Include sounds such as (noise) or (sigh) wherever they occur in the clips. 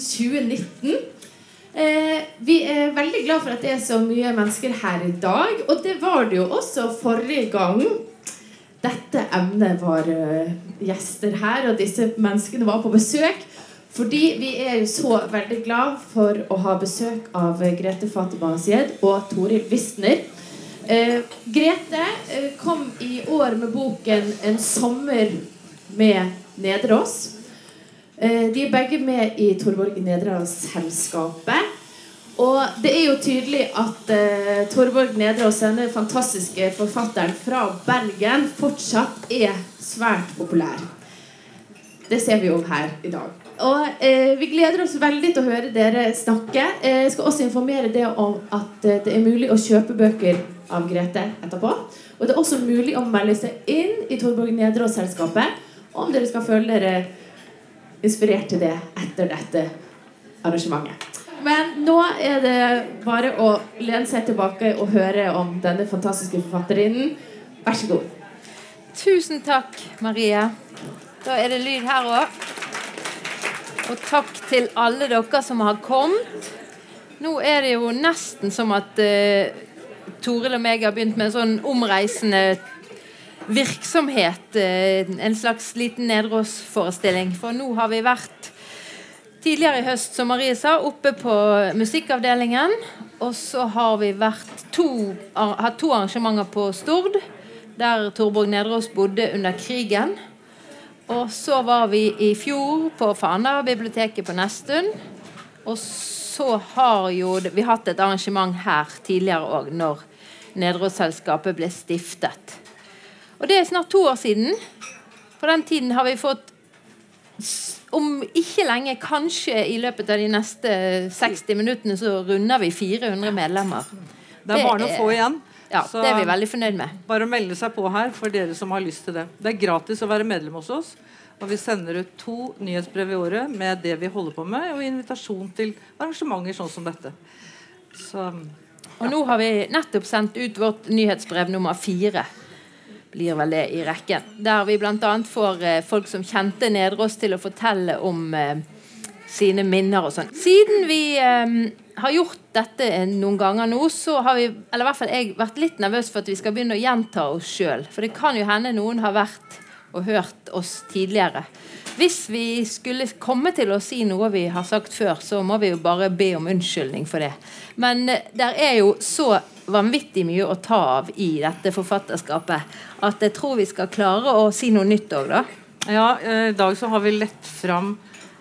2019. Eh, vi er veldig glad for at det er så mye mennesker her i dag. Og det var det jo også forrige gang dette emnet var uh, gjester her, og disse menneskene var på besøk. Fordi vi er så veldig glad for å ha besøk av Grete Fatima Sied og Toril Wisner. Eh, Grete eh, kom i år med boken 'En sommer med Nedreås'. Eh, de er begge med i Torborg Nedreås-selskapet. Og det er jo tydelig at eh, Torborg Nedreås, denne fantastiske forfatteren fra Bergen, fortsatt er svært populær. Det ser vi jo her i dag. Og eh, Vi gleder oss veldig til å høre dere snakke. Eh, jeg skal også informere deg om at det er mulig å kjøpe bøker av Grete etterpå. Og det er også mulig å melde seg inn i Torborg Nedreås-selskapet om dere skal føle dere inspirert til det etter dette arrangementet. Men nå er det bare å lene seg tilbake og høre om denne fantastiske forfatterinnen. Vær så god. Tusen takk, Marie. Da er det lyd her òg. Og takk til alle dere som har kommet. Nå er det jo nesten som at uh, Toril og meg har begynt med en sånn omreisende virksomhet. Uh, en slags liten nedråsforestilling. For nå har vi vært tidligere i høst, som Marie sa, oppe på musikkavdelingen. Og så har vi vært to, hatt to arrangementer på Stord, der Torborg Nedreås bodde under krigen. Og så var vi i fjor på Fana, biblioteket på Nesttun. Og så har jo vi hatt et arrangement her tidligere òg, når Nedreåsselskapet ble stiftet. Og det er snart to år siden. På den tiden har vi fått om ikke lenge, kanskje i løpet av de neste 60 minuttene, så runder vi 400 medlemmer. Det er bare noen få igjen. Ja, Så Det er vi veldig fornøyd med. Bare å melde seg på her for dere som har lyst til det. Det er gratis å være medlem hos oss. Og vi sender ut to nyhetsbrev i året med det vi holder på med, og invitasjon til arrangementer sånn som dette. Så Og nå har vi nettopp sendt ut vårt nyhetsbrev nummer fire. Blir vel det i rekken. Der vi bl.a. får eh, folk som kjente Nedreås til å fortelle om eh, sine minner og sånn. Siden vi eh, har gjort dette noen ganger nå, så har vi, eller i hvert fall jeg, vært litt nervøs for at vi skal begynne å gjenta oss sjøl. For det kan jo hende noen har vært og hørt oss tidligere. Hvis vi skulle komme til å si noe vi har sagt før, så må vi jo bare be om unnskyldning for det. Men det er jo så vanvittig mye å ta av i dette forfatterskapet at jeg tror vi skal klare å si noe nytt òg, da. ja, eh, i dag så har vi lett fram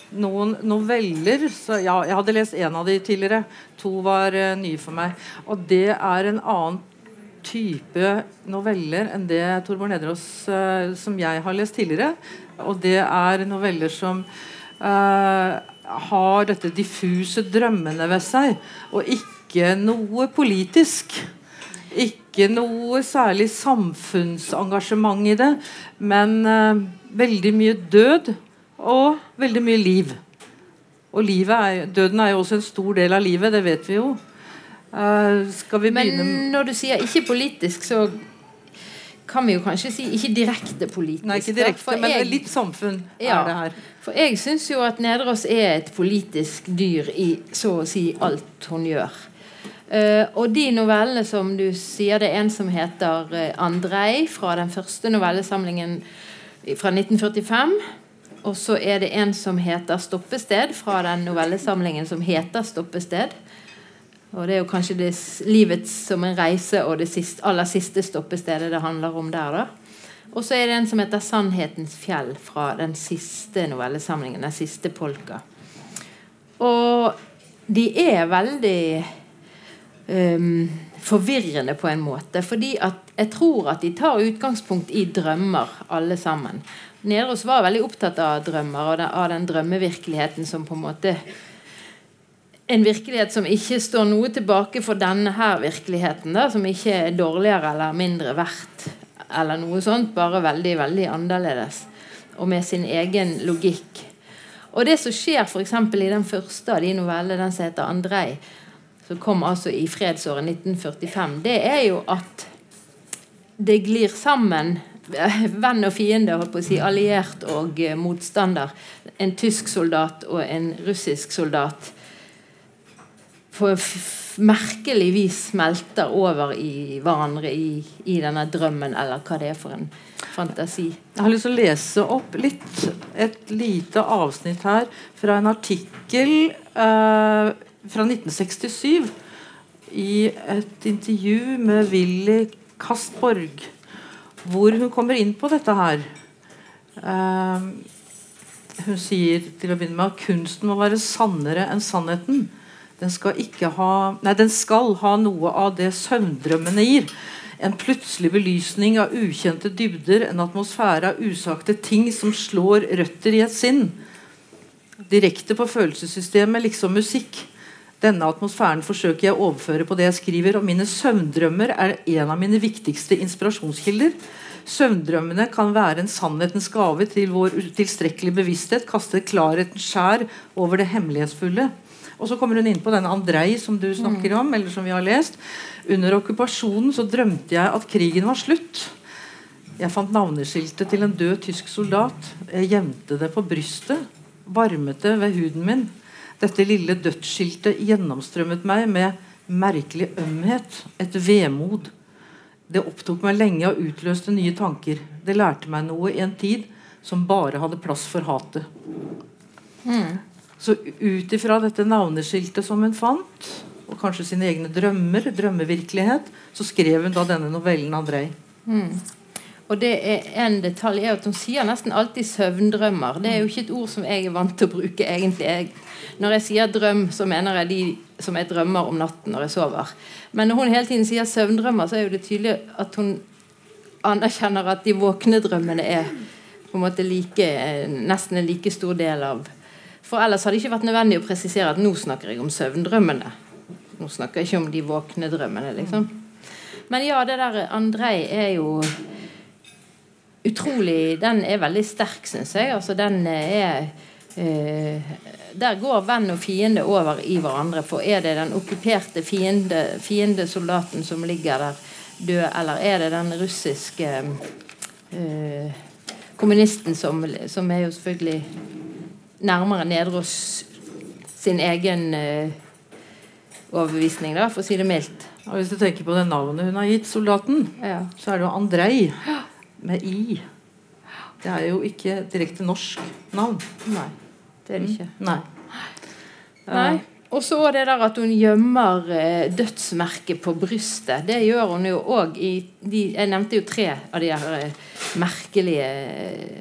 noen noveller. Så ja, jeg hadde lest en av de tidligere. To var eh, nye for meg. Og det er en annen type noveller enn det Torbjørn Nedreås uh, som jeg har lest tidligere. Og det er noveller som uh, har dette diffuse drømmene ved seg, og ikke noe politisk. Ikke noe særlig samfunnsengasjement i det, men uh, veldig mye død og veldig mye liv. Og er, døden er jo også en stor del av livet, det vet vi jo. Eh, skal vi begynne Men når du sier ikke politisk, så kan vi jo kanskje si ikke direkte politisk. Nei, ikke direkte, men jeg- litt samfunn Ja. er det her. For jeg syns jo at Nedreås er et politisk dyr i så å si alt hun gjør. Uh, og de novellene som du sier det er en som heter uh, Andrej, fra den første novellesamlingen fra 1945. Og så er det en som heter 'Stoppested', fra den novellesamlingen som heter 'Stoppested'. Og det er jo kanskje det livet som en reise og det siste, aller siste stoppestedet det handler om der, da. Og så er det en som heter 'Sannhetens fjell', fra den siste novellesamlingen. Den siste polka. Og de er veldig um, forvirrende på en måte. Fordi at jeg tror at de tar utgangspunkt i drømmer, alle sammen. Nedros var veldig opptatt av drømmer og den, av den drømmevirkeligheten som på en måte en virkelighet som ikke står noe tilbake for denne her virkeligheten. Da, som ikke er dårligere eller mindre verdt eller noe sånt. Bare veldig, veldig annerledes. Og med sin egen logikk. Og det som skjer f.eks. i den første av de novellene, den som heter 'Andrej', som kom altså i fredsåret 1945, det er jo at det glir sammen (laughs) venn og fiende, holdt på å si, alliert og motstander. En tysk soldat og en russisk soldat på merkelig vis smelter over i hverandre i, i denne drømmen, eller hva det er for en fantasi. Jeg har lyst til å lese opp litt, et lite avsnitt her fra en artikkel eh, fra 1967 i et intervju med Willy Kastborg, hvor hun kommer inn på dette her. Eh, hun sier til å begynne med at kunsten må være sannere enn sannheten. Den skal, ha, nei, den skal ha noe av det søvndrømmene gir. En plutselig belysning av ukjente dybder, en atmosfære av usagte ting som slår røtter i et sinn. Direkte på følelsessystemet, liksom musikk. Denne atmosfæren forsøker jeg å overføre på det jeg skriver, og mine søvndrømmer er en av mine viktigste inspirasjonskilder. Søvndrømmene kan være en sannhetens gave til vår utilstrekkelige bevissthet, kaste klarhetens skjær over det hemmelighetsfulle. Og så kommer hun inn på denne Andrej som du snakker om, eller som vi har lest. Under okkupasjonen så drømte jeg at krigen var slutt. Jeg fant navneskiltet til en død tysk soldat. Jeg gjemte det på brystet, varmet det ved huden min. Dette lille dødsskiltet gjennomstrømmet meg med merkelig ømhet, et vemod. Det opptok meg lenge og utløste nye tanker. Det lærte meg noe i en tid som bare hadde plass for hatet. Så ut ifra dette navneskiltet som hun fant, og kanskje sine egne drømmer, drømmevirkelighet, så skrev hun da denne novellen Andrej. Og det er en detalj er at Hun sier nesten alltid 'søvndrømmer'. Det er jo ikke et ord som jeg er vant til å bruke. egentlig. Jeg, når jeg sier drøm, så mener jeg de som jeg drømmer om natten når jeg sover. Men når hun hele tiden sier 'søvndrømmer', så er jo det tydelig at hun anerkjenner at de våkne drømmene er på en måte like, nesten en like stor del av For ellers hadde det ikke vært nødvendig å presisere at nå snakker jeg om søvndrømmene. Nå snakker jeg ikke om de våkne drømmene, liksom. Men ja, det der Andrej er jo utrolig Den er veldig sterk, syns jeg. Altså, den er eh, Der går venn og fiende over i hverandre. For er det den okkuperte fiende, fiendesoldaten som ligger der død, eller er det den russiske eh, kommunisten som, som er jo selvfølgelig nærmere Nedros sin egen eh, overbevisning, da, for å si det mildt. Og hvis du tenker på det navnet hun har gitt soldaten, Ja. så er det jo Andrej med i. Det er jo ikke direkte norsk navn. Nei, det er det ikke. Nei. Nei. Og så det der at hun gjemmer eh, dødsmerket på brystet. Det gjør hun jo òg i de, Jeg nevnte jo tre av de her eh, merkelige,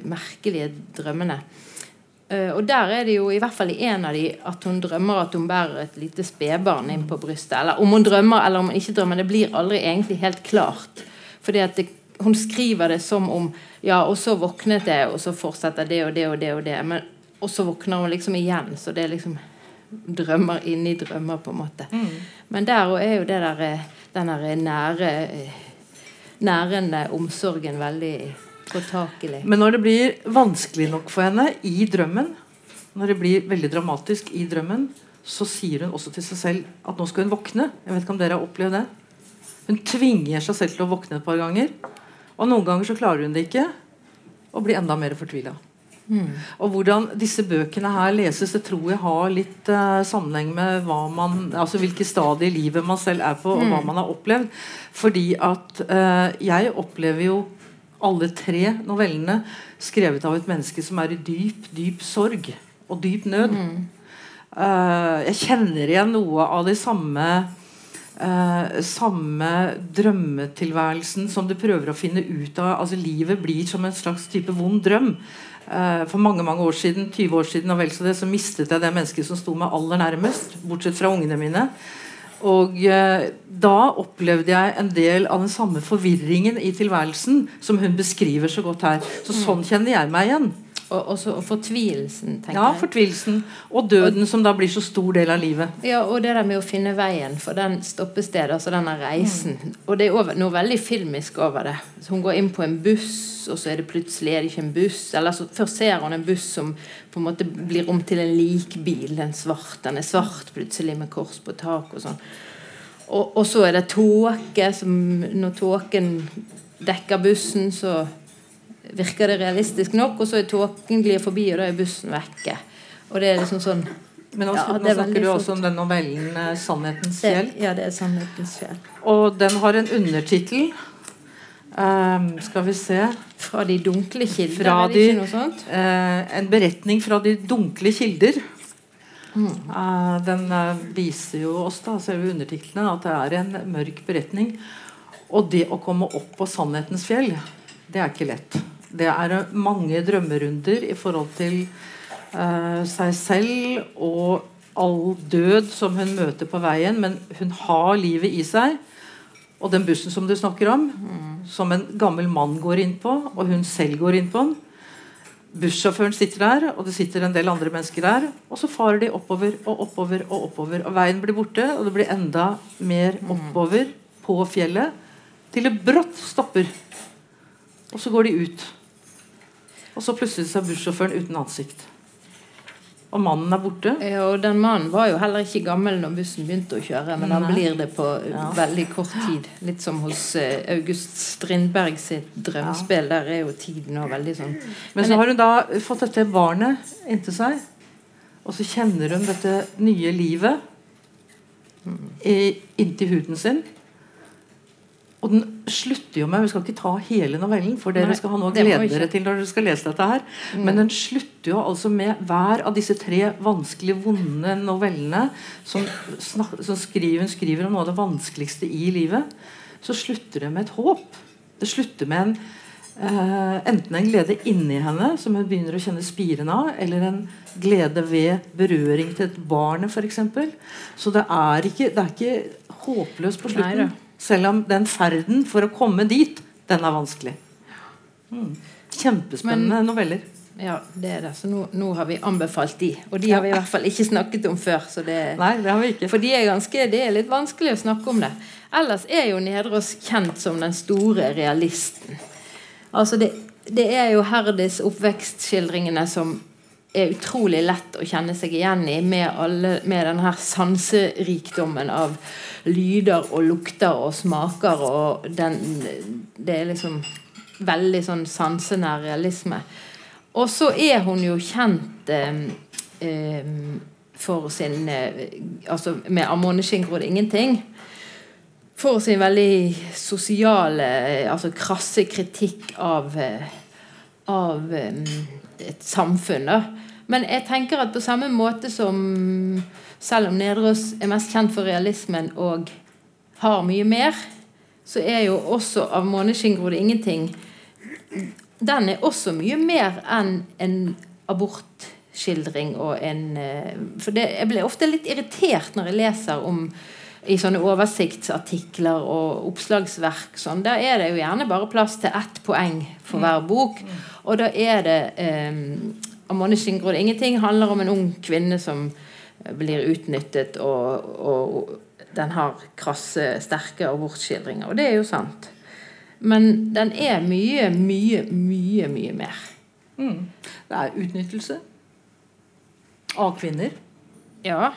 merkelige drømmene. Eh, og der er det jo i hvert fall i en av de at hun drømmer at hun bærer et lite spedbarn inn på brystet. Eller om hun drømmer eller om hun ikke drømmer, det blir aldri egentlig helt klart. Fordi at det, hun skriver det som om Ja, og så våknet jeg, og så fortsetter det og det og det og det. Men, og så våkner hun liksom igjen. Så det er liksom drømmer inni drømmer, på en måte. Men der er jo det der, eh, den der nære eh, nærende omsorgen veldig påtakelig. Men når det blir vanskelig nok for henne i drømmen, når det blir veldig dramatisk i drømmen, så sier hun også til seg selv at nå skal hun våkne. Jeg vet ikke om dere har opplevd det. Hun tvinger seg selv til å våkne et par ganger. Og noen ganger så klarer hun det ikke, og blir enda mer fortvila. Og hvordan disse bøkene her leses, det tror jeg har litt uh, sammenheng med hva man, altså hvilke stadier i livet man selv er på, og hva man har opplevd. Fordi at uh, jeg opplever jo alle tre novellene skrevet av et menneske som er i dyp, dyp sorg og dyp nød. Eh, jeg kjenner igjen noe av de samme uh, samme drømmetilværelsen som du prøver å finne ut av. Altså Livet blir som en slags type vond drøm. Uh, for mange mange år siden 20 år siden og vel så det, så mistet jeg det mennesket som sto meg aller nærmest, bortsett fra ungene mine. Og eh, da opplevde jeg en del av den samme forvirringen i tilværelsen som hun beskriver så godt her. Så sånn kjenner jeg meg igjen. Og, også, og fortvilelsen, tenker jeg. Ja, fortvilelsen. Og døden, som da blir så stor del av livet. Ja, og det der med å finne veien for den stoppestedet, altså denne reisen. Og det er over, noe veldig filmisk over det. Så hun går inn på en buss, og så er det plutselig er det ikke en buss. Eller så Først ser hun en buss som på en måte blir om til en likbil. Den, svart, den er svart plutselig med kors på tak og sånn. Og, og så er det tåke. som- Når tåken dekker bussen, så virker det realistisk nok, og så er tåken glir forbi, og da er bussen vekke. Og det er liksom sånn Men nå, Ja, nå er snakker du også om den novellen eh, 'Sannhetens fjell'. Ja, det er sannhetens fjell. Og den har en undertittel. Um, skal vi se Fra de dunkle kilder, Fra de- ikke noe sånt? Uh, En beretning fra de dunkle kilder. Mm. Uh, den uh, viser jo oss da, selve undertitlene at det er en mørk beretning. Og det å komme opp på sannhetens fjell, det er ikke lett. Det er mange drømmerunder i forhold til uh, seg selv og all død som hun møter på veien, men hun har livet i seg. Og den bussen som du snakker om, som en gammel mann går inn på, og hun selv går inn på den. Bussjåføren sitter der, og det sitter en del andre mennesker der. Og så farer de oppover og oppover og oppover. Og veien blir borte, og det blir enda mer oppover på fjellet. Til det brått stopper. Og så går de ut. Og så plutselig så er bussjåføren uten ansikt. Og mannen er borte. Ja, og den mannen var jo heller ikke gammel når bussen begynte å kjøre, men han blir det på Ja. veldig kort tid. Litt som hos eh, August Strindberg sitt drømmespill. Der er jo tiden òg veldig sånn Men så har hun da fått dette barnet inntil seg. Og så kjenner hun dette nye livet i, inntil huden sin. Og den slutter jo med Vi skal ikke ta hele novellen, for dere Nei, skal ha noe å glede dere til når dere skal lese dette her. Men den slutter jo altså med hver av disse tre vanskelig vonde novellene som, snak, som skriver, hun skriver om noe av det vanskeligste i livet. Så slutter det med et håp. Det slutter med en Uh, enten en glede inni henne, som hun begynner å kjenne spiren av, eller en glede ved berøring til et barn, f.eks. Så det er, ikke, det er ikke håpløst på slutten. Neida. Selv om den ferden for å komme dit, den er vanskelig. Mm. Kjempespennende noveller. Ja, det er det. Så nå, nå har vi anbefalt de. Og de har vi i hvert fall ikke snakket om før. Så det, Nei, det har vi ikke. for de er ganske, det er litt vanskelig å snakke om det. Ellers er jo Nedreås kjent som den store realisten. Altså det, det er jo Herdis oppvekstskildringene som er utrolig lett å kjenne seg igjen i, med, alle, med denne her sanserikdommen av lyder og lukter og smaker. og den, Det er liksom veldig sånn sansenær realisme. Og så er hun jo kjent eh, eh, for sin eh, Altså med 'Amoneskinn gror det ingenting' for sin veldig sosiale, altså krasse kritikk av, eh, av eh, et samfunn. Da. Men jeg tenker at på samme måte som selv om Nedreås er mest kjent for realismen og har mye mer, så er jo også av 'Måneskinn gror det ingenting' Den er også mye mer enn en abortskildring og en eh, For det, jeg blir ofte litt irritert når jeg leser om i sånne oversiktsartikler og oppslagsverk sånn, Der er det jo gjerne bare plass til ett poeng for hver bok. Og da er det eh, Amone Skingrod ingenting handler om en ung kvinne som blir utnyttet, og, og den har krasse, sterke abortskildringer. Og det er jo sant. Men den er mye, mye, mye, mye mer. Mm. Det er utnyttelse av kvinner. Ja.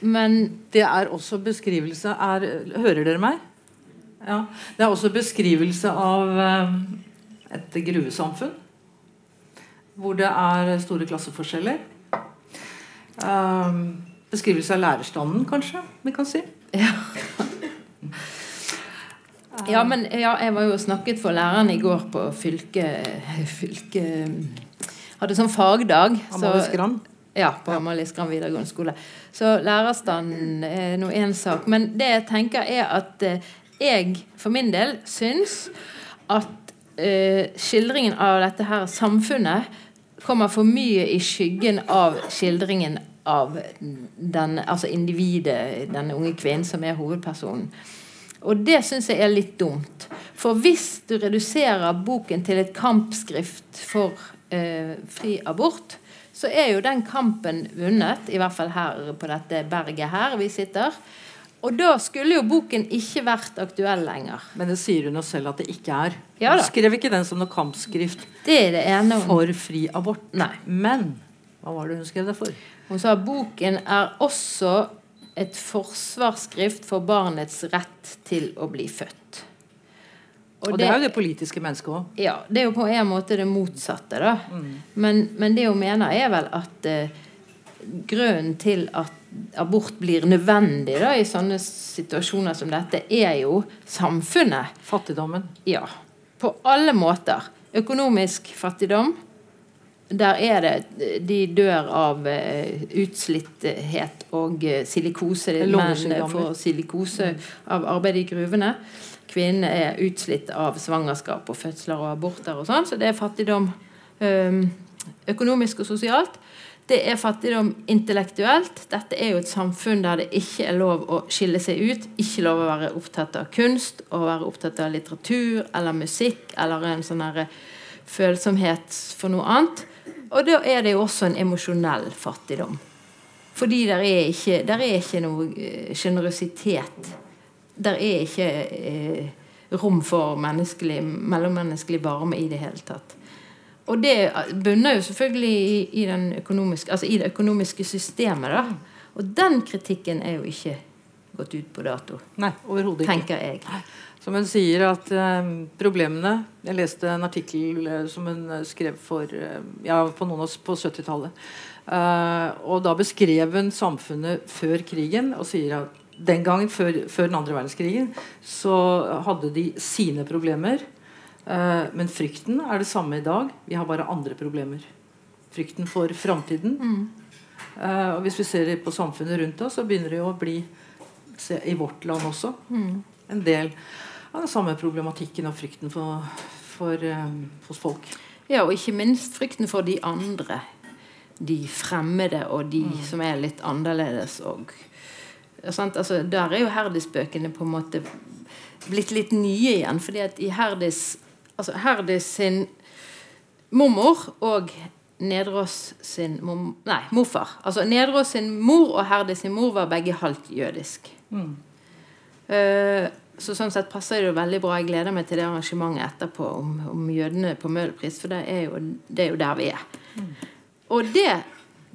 Men Det er også beskrivelse er, Hører dere meg? Ja. Det er også beskrivelse av eh, et gruvesamfunn. Hvor det er store klasseforskjeller. Um, beskrivelse av lærerstanden, kanskje, vi kan si. Ja. Ja, men ja, jeg var jo og snakket for læreren i går på fylke... fylke hadde sånn fagdag. Amalie Skram. Ja, på Amalie videregående skole. Så lærerstanden er nå én sak. Men det jeg tenker, er at eh, jeg for min del syns at eh, skildringen av dette her samfunnet kommer for mye i skyggen av skildringen av den, altså individet, den unge kvinnen som er hovedpersonen. Og det syns jeg er litt dumt. For hvis du reduserer boken til et kampskrift for eh, fri abort, så er jo den kampen vunnet, i hvert fall her på dette berget her vi sitter. Og da skulle jo boken ikke vært aktuell lenger. Men det sier hun jo selv at det ikke er. Ja hun skrev ikke den som noe kampskrift Det det ene for fri abort. Nei. Men hva var det hun skrev det for? Hun sa boken er også et forsvarsskrift for barnets rett til å bli født. Og, det, det, er jo det politiske mennesket òg. Ja, det er jo på en måte det motsatte, da. Mm. Men, men, det hun mener, er vel at eh, grunnen til at abort blir nødvendig da, i sånne situasjoner som dette, er jo samfunnet. Fattigdommen. Ja. På alle måter. Økonomisk fattigdom. Der er det De dør av uh, utslitthet og uh, silikose. Menn får silikose av arbeid i gruvene kvinnene er utslitt av svangerskap og fødsler og aborter og sånn, så det er fattigdom økonomisk og sosialt. Det er fattigdom intellektuelt. Dette er jo et samfunn der det ikke er lov å skille seg ut. Ikke lov å være opptatt av kunst, å være opptatt av litteratur eller musikk eller en sånn følsomhet for noe annet. Og da er det jo også en emosjonell fattigdom. Fordi der er ikke, der er ikke noe eh, sjenerøsitet der er ikke eh, rom for mellommenneskelig varme i det hele tatt. Og det bunner jo selvfølgelig i, i, altså i, det økonomiske systemet. da. Og den kritikken er jo ikke gått ut på dato. Nei, overhodet ikke. Tenker jeg. Som hun sier at eh, problemene Jeg leste en artikkel eh, som hun skrev for eh, ja, på noen av oss på 70-tallet. og da beskrev hun samfunnet før krigen og sier at den gangen, før, før, den andre verdenskrigen, så hadde de sine problemer. Eh, men frykten er det samme i dag. Vi har bare andre problemer. Frykten for framtiden. Mm. Eh, og hvis vi ser på samfunnet rundt oss, så begynner det jo å bli se, i vårt land også mm. en del av den samme problematikken og frykten for, for, eh, hos folk. Ja, og ikke minst frykten for de andre. De fremmede og de mm. som er litt annerledes. og Altså, der er jo Herdis-bøkene på en måte blitt litt nye igjen. fordi at i Herdis altså Herdis sin mormor og Nedrås sin mor, Nei, morfar. Altså Nedrås sin mor og Herdis sin mor var begge halvt jødisk. Mm. Uh, så sånn sett passer det jo veldig bra. Jeg gleder meg til det arrangementet etterpå om, om jødene på Møhlenpris, for det er, jo, det er, jo, der vi er. Mm. Og det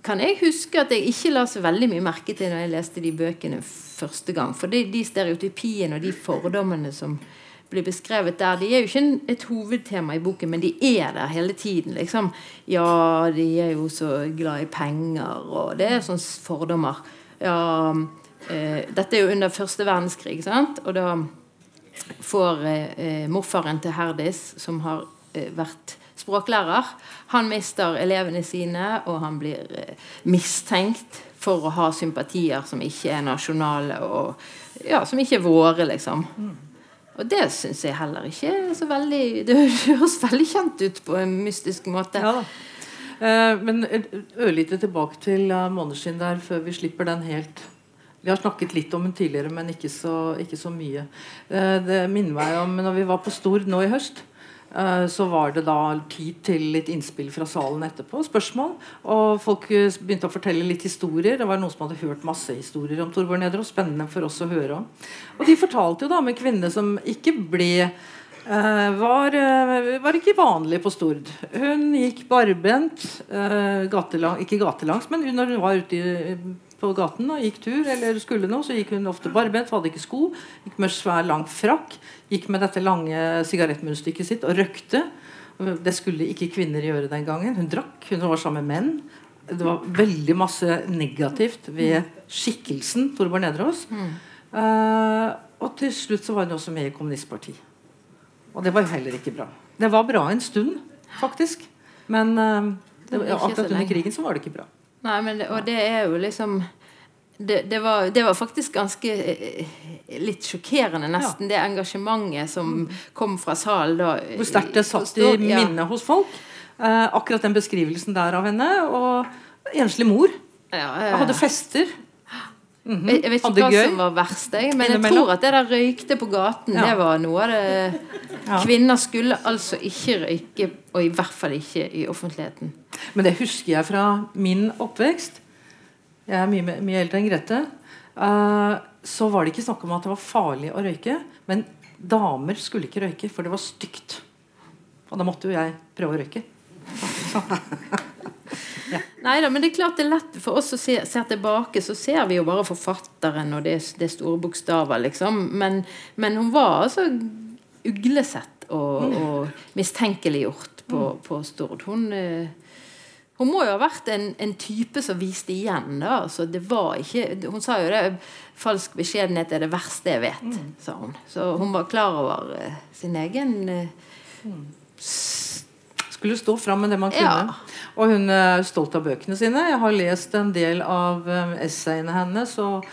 kan jeg huske at jeg ikke la så veldig mye merke til når jeg leste de bøkene første gang. For de, de stereotypiene og de fordommene som blir beskrevet der, de er jo ikke et hovedtema i boken, men de er der hele tiden. liksom. Ja, de er jo så glad i penger, og det er sånne fordommer. Ja, eh, dette er jo under første verdenskrig, sant? og da får eh, morfaren til Herdis, som har eh, vært språklærer. Han mister elevene sine, og han blir eh, mistenkt for å ha sympatier som ikke er nasjonale, og ja, som ikke er våre, liksom. Og det syns jeg heller ikke er så veldig (laughs) Det høres veldig kjent ut på en mystisk måte. Ja, eh, men ørlite tilbake til måneskinn der, før vi slipper den helt. Vi har snakket litt om den tidligere, men ikke så, ikke så mye. Eh, det minner meg om når vi var på Stord nå i høst. Eh, så var det da tid til litt innspill fra salen etterpå. Spørsmål. Og folk eh, begynte å fortelle litt historier. Det var noen som hadde hørt masse historier om Torbjørn Nedre. Og spennende for oss å høre om. Og de fortalte jo da om en kvinne som ikke ble uh, var, var, ikke vanlig på Stord. Hun gikk barbent. Gatelang, ikke gatelangs, men når hun var ute i, på gaten og gikk tur eller skulle noe, så gikk hun ofte barbent, hadde ikke sko. Gikk med svær, lang frakk. Gikk med dette lange sigarettmunnstykket sitt og røkte. Det skulle ikke kvinner gjøre den gangen. Hun drakk, hun var sammen med menn. Det var veldig masse negativt ved skikkelsen Torbjørn Nedreås. Mm. Uh, og til slutt så var hun også med i kommunistpartiet. Og det var jo heller ikke bra. Det var bra en stund, faktisk. Men uh, det, akkurat under krigen så var det ikke bra. Nei, men det, og det er jo liksom det, det, var, det, var, faktisk ganske eh, litt sjokkerende, nesten, ja. det engasjementet som kom fra salen da. Hvor sterkt det satt i minnet ja. hos folk. Eh, akkurat den beskrivelsen der av henne. Og enslig mor. Ja, jeg hadde fester. Mm -hmm. Jeg vet ikke hva gøy. som var verst, jeg, men jeg tror at det der røykte på gaten, det var noe av det Kvinner skulle altså ikke røyke, og i hvert fall ikke i offentligheten. Men det husker jeg fra min oppvekst. Jeg er mye, mye eldre enn Grete. Uh, så var det ikke snakk om at det var farlig å røyke. Men damer skulle ikke røyke, for det var stygt. Og da måtte jo jeg prøve å røyke. Ja. Nei da, men det er klart det er lett for oss å se, se tilbake, så ser vi jo bare forfatteren, og det, det er store bokstaver, liksom. Men, men hun var altså uglesett sett og, og mistenkeliggjort på, på Stord. Hun, eh, hun må jo ha vært en, en type som viste igjen. da, altså det var ikke, Hun sa jo det falsk beskjedenhet er det verste jeg vet. sa hun. Så hun var klar over eh, sin egen eh, Skulle stå fram med det man kunne. Ja. Og hun er stolt av bøkene sine. Jeg har lest en del av um, essayene hennes. Og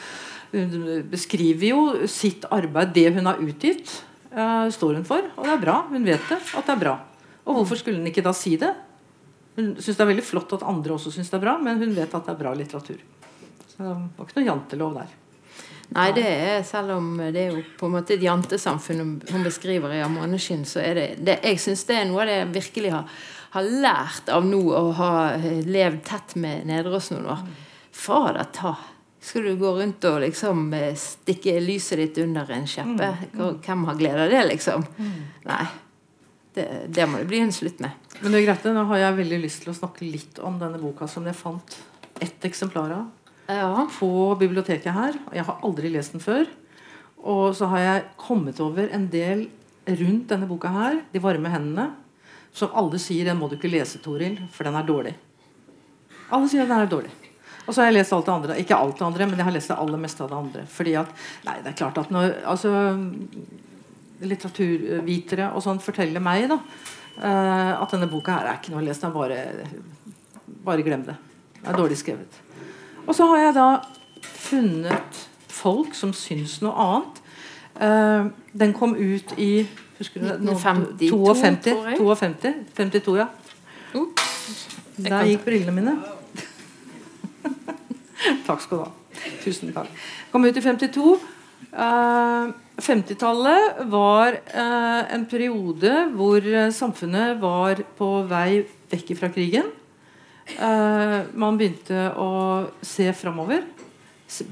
hun beskriver jo sitt arbeid, det hun har utgitt, uh, står hun for. Og det er bra. Hun vet det, at det er bra. Og hvorfor skulle hun ikke da si det? Hun syns det er veldig flott at andre også syns det er bra, men hun vet at det er bra litteratur. Så det var ikke noe jantelov der. Nei, det er selv om det er jo på en måte et jantesamfunn hun, beskriver i 'Av måneskinn', så er det, det Jeg syns det er noe av det jeg virkelig har, har lært av nå å ha eh, levd tett med Nedreås noen år. Fader ta! Skal du gå rundt og liksom eh, stikke lyset ditt under en kjeppe? Hvem har glede av det, liksom? Nei. Det, det må det bli en slutt med. Men er greit, nå har jeg veldig lyst til å snakke litt om denne boka som jeg fant ett eksemplar av. Ja. på biblioteket her. Jeg har aldri lest den før. Og så har jeg kommet over en del rundt denne boka her, 'De varme hendene', som alle sier 'den må du ikke lese, Toril, for den er dårlig'. Alle sier den er dårlig. Og så har jeg lest alt det andre. Ikke alt det andre, men jeg har lest det aller meste av det andre. Fordi at, nei, det er klart at når altså, Litteraturvitere og sånn forteller meg da eh, at denne boka her er ikke noe å lese. den Bare, bare glem det. Det er dårlig skrevet. Og så har jeg da funnet folk som syns noe annet. Eh, den kom ut i husker du, det? 1952, 52, tror jeg. 52, 52, ja. Der gikk brillene mine. (laughs) takk skal du ha. Tusen takk. Kom ut i 52. Uh, 50-tallet var uh, en periode hvor eh, samfunnet var på vei vekk fra krigen. Uh, man begynte å se framover.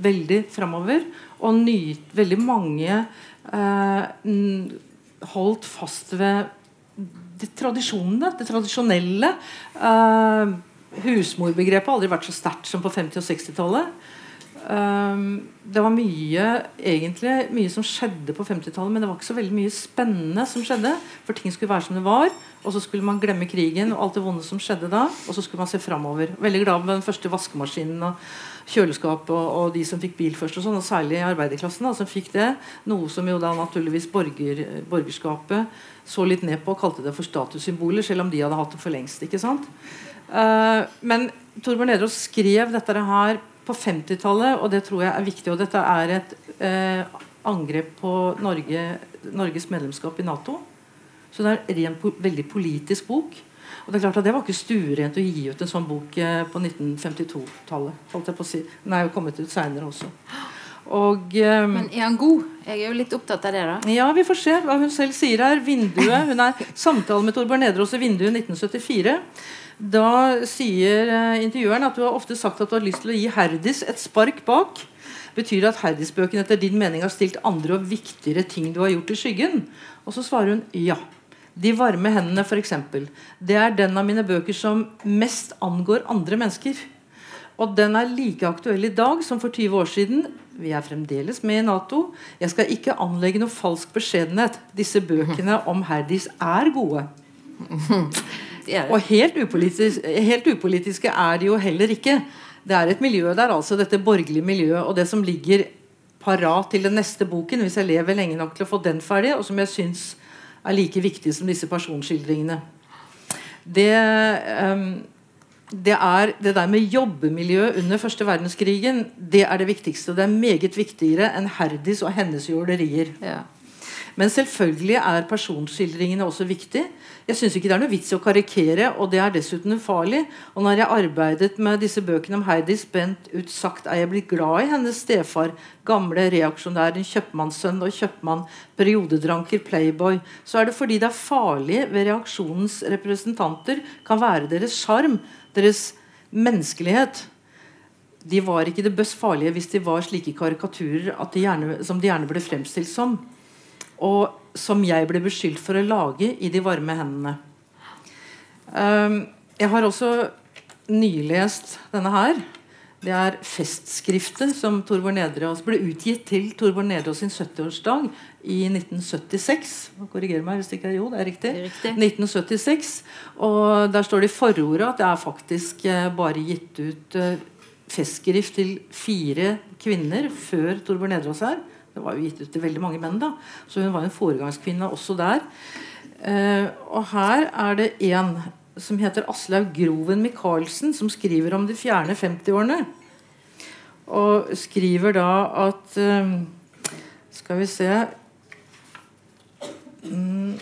Veldig framover. Og ny, veldig mange holdt fast ved det tradisjonene, det tradisjonelle. Uh, husmorbegrepet har aldri vært så sterkt som på 50- og 60-tallet. Um, det var mye egentlig mye som skjedde på 50-tallet, men det var ikke så veldig mye spennende som skjedde. For ting skulle være som det var, og så skulle man glemme krigen og alt det vonde som skjedde da. Og så skulle man se framover. Veldig glad med den første vaskemaskinen og kjøleskapet og, og de som fikk bil først, og sånn, og særlig arbeiderklassen da, som fikk det. Noe som jo da naturligvis borger, borgerskapet så litt ned på og kalte det for statussymboler, selv om de hadde hatt det for lengst. ikke sant? Uh, men Torbjørn Nedreås skrev dette her på 50-tallet, og det tror jeg er viktig. Og dette er et uh, angrep på Norge, Norges medlemskap i Nato. Så det er en ren veldig politisk bok. Og Det er klart at det var ikke stuerent å gi ut en sånn bok eh, på 1952-tallet. holdt jeg på å si. Den er jo kommet ut seinere også. Og um, Men er han god? Jeg er jo litt opptatt av det, da. ja, vi får se hva hun selv sier her. Vinduet, Hun er (laughs) samtale med Torbjørn Nedreås i Vinduet 1974. Da sier uh, intervjueren at du har ofte sagt at du har lyst til å gi Herdis et spark bak. Betyr det at Herdis-bøkene etter din mening har stilt andre og viktigere ting du har gjort i skyggen? Og så svarer hun ja. De varme hendene, f.eks. Det er den av mine bøker som mest angår andre mennesker. Og den er like aktuell i dag som for 20 år siden. Vi er fremdeles med i Nato. Jeg skal ikke anlegge noe falsk beskjedenhet. Disse bøkene (laughs) om Herdis er gode. (laughs) Og helt, upolitisk, helt upolitiske er de jo heller ikke. Det er et miljø der, altså dette borgerlige miljøet, og det som ligger parat til den neste boken, hvis jeg lever lenge nok til å få den ferdig, og som jeg syns er like viktig som disse personskildringene. Det, ehm, det er det der med jobbemiljø under første verdenskrigen. Det er det viktigste. Det er meget viktigere enn Herdis og hennes jålerier. Ja. Men selvfølgelig er personskildringene også viktig. Jeg syns ikke det er noe vits i å karikere, og det er dessuten ufarlig. Og når jeg arbeidet med disse bøkene om Heidi Spent ut sagt er jeg blitt glad i hennes stefar, gamle reaksjonæren, kjøpmannssønn og kjøpmann, periodedranker, playboy, så er det fordi det er farlig ved reaksjonens representanter kan være deres sjarm, deres menneskelighet. De var ikke det best farlige hvis de var slike karikaturer at de gjerne, som de gjerne ble fremstilt som og som jeg ble beskyldt for å lage i De varme hendene. Um, jeg har også nylest denne her. Det er festskriftet som Torbjørn Nedreås ble utgitt til Torbjørn Nedreås sin 70-årsdag i 1976. Korriger meg hvis det ikke er jo, det er riktig. Det er riktig. 1976. Og der står det i forordet at det er faktisk eh, bare gitt ut eh, festskrift til fire kvinner før Torbjørn Nedreås her. Det var jo gitt ut til veldig mange menn, da. Så hun var en foregangskvinne også der. Eh, og her er det en som heter Aslaug Groven Michaelsen, som skriver om de fjerne 50-årene. Og skriver da at eh, Skal vi se mm,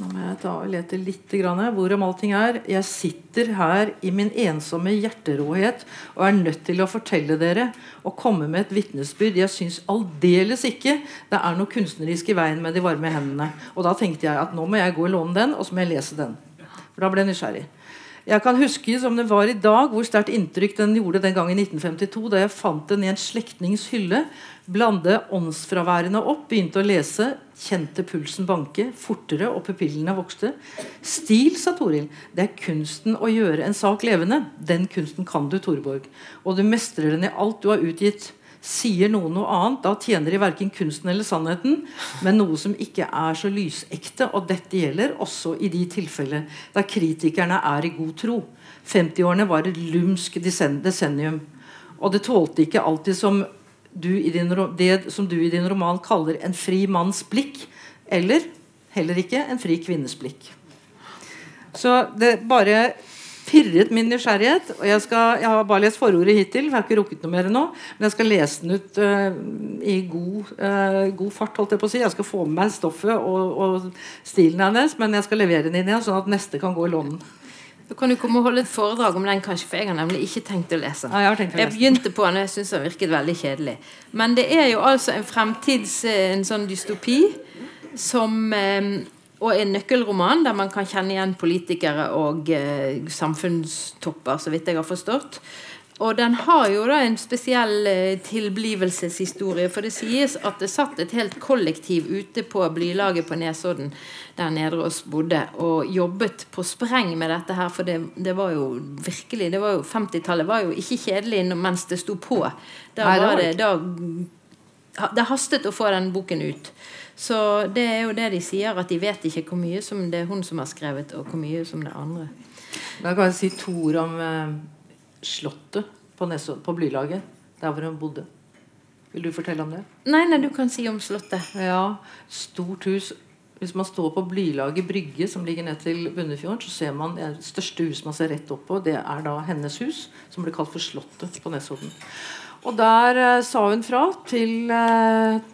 Nå må jeg ta og lete litt grann hvorom allting er. Jeg sitter her i min ensomme hjerteråhet og er nødt til å fortelle dere og komme med et vitnesbyrd. Jeg syns aldeles ikke det er noe kunstnerisk i veien med de varme hendene. Og da tenkte jeg at nå må jeg gå og låne den, og så må jeg lese den. For da ble jeg nysgjerrig. Jeg kan huske som det var i dag, hvor sterkt inntrykk den gjorde den gang i 1952, da jeg fant den i en slektnings hylle, blande åndsfraværende opp, begynte å lese, kjente pulsen banke, fortere, og pupillene vokste. Stil, sa Toril, det er kunsten å gjøre en sak levende. Den kunsten kan du, Torborg. Og du mestrer den i alt du har utgitt. Sier noen noe annet, da tjener de verken kunsten eller sannheten, men noe som ikke er så lysekte. Og dette gjelder også i de tilfeller der kritikerne er i god tro. 50-årene var et lumsk desennium. Og det tålte ikke alltid som du din, det som du i din roman kaller en fri manns blikk, eller heller ikke en fri kvinnes blikk. Så det bare pirret min nysgjerrighet. og Jeg, skal, jeg har bare lest forordet hittil, for jeg har ikke rukket noe mer nå. Men jeg skal lese den ut uh, i god, uh, god, fart. holdt Jeg på å si. Jeg skal få med meg stoffet og, og stilen hennes, men jeg skal levere den inn igjen, sånn at neste kan gå i lånen. Da kan du komme og holde et foredrag om den, kanskje, for jeg har nemlig ikke tenkt å lese Ja, jeg, jeg begynte på den, og jeg syns den virket veldig kjedelig. Men det er jo altså en fremtids... En sånn dystopi som eh, Og en nøkkelroman der man kan kjenne igjen politikere og eh, samfunnstopper, så vidt jeg har forstått. Og den har jo da en spesiell eh, tilblivelseshistorie. For det sies at det satt et helt kollektiv ute på Blylaget på Nesodden, der Nedreås bodde, og jobbet på spreng med dette her. For det, det var jo virkelig det var jo 50-tallet var jo ikke kjedelig mens det sto på. Da var var det, det da, det hastet å få den boken ut. Så det er jo det de sier, at de vet ikke hvor mye som det er hun som har skrevet, og hvor mye som det er andre. Da kan jeg si to ord om eh, Slottet på, Nesod, på Blylaget, der hvor hun bodde. Vil du fortelle om det? Nei, nei, du kan si om Slottet. Ja, stort hus. Hvis man står på Blylaget brygge, som ligger ned til Bunnefjorden, så ser man det største huset man ser rett opp på. Det er da hennes hus, som blir kalt for Slottet på Nesodden. Og der eh, sa hun fra til eh,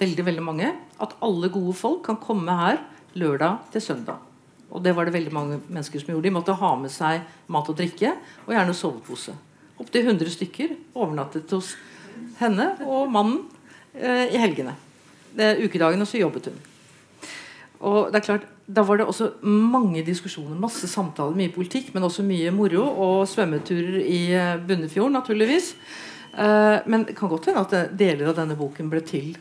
veldig, veldig mange at alle gode folk kan komme her lørdag til søndag. Og det var det veldig mange mennesker som gjorde. De måtte ha med seg mat og drikke, og gjerne sovepose. Opptil 100 stykker overnattet hos henne og mannen eh, i helgene. Det, ukedagene så jobbet hun. Og det er klart, Da var det også mange diskusjoner, masse samtaler, mye politikk, men også mye moro. Og svømmeturer i eh, Bunnefjorden, naturligvis. Eh, men det kan godt hende at deler av denne boken ble til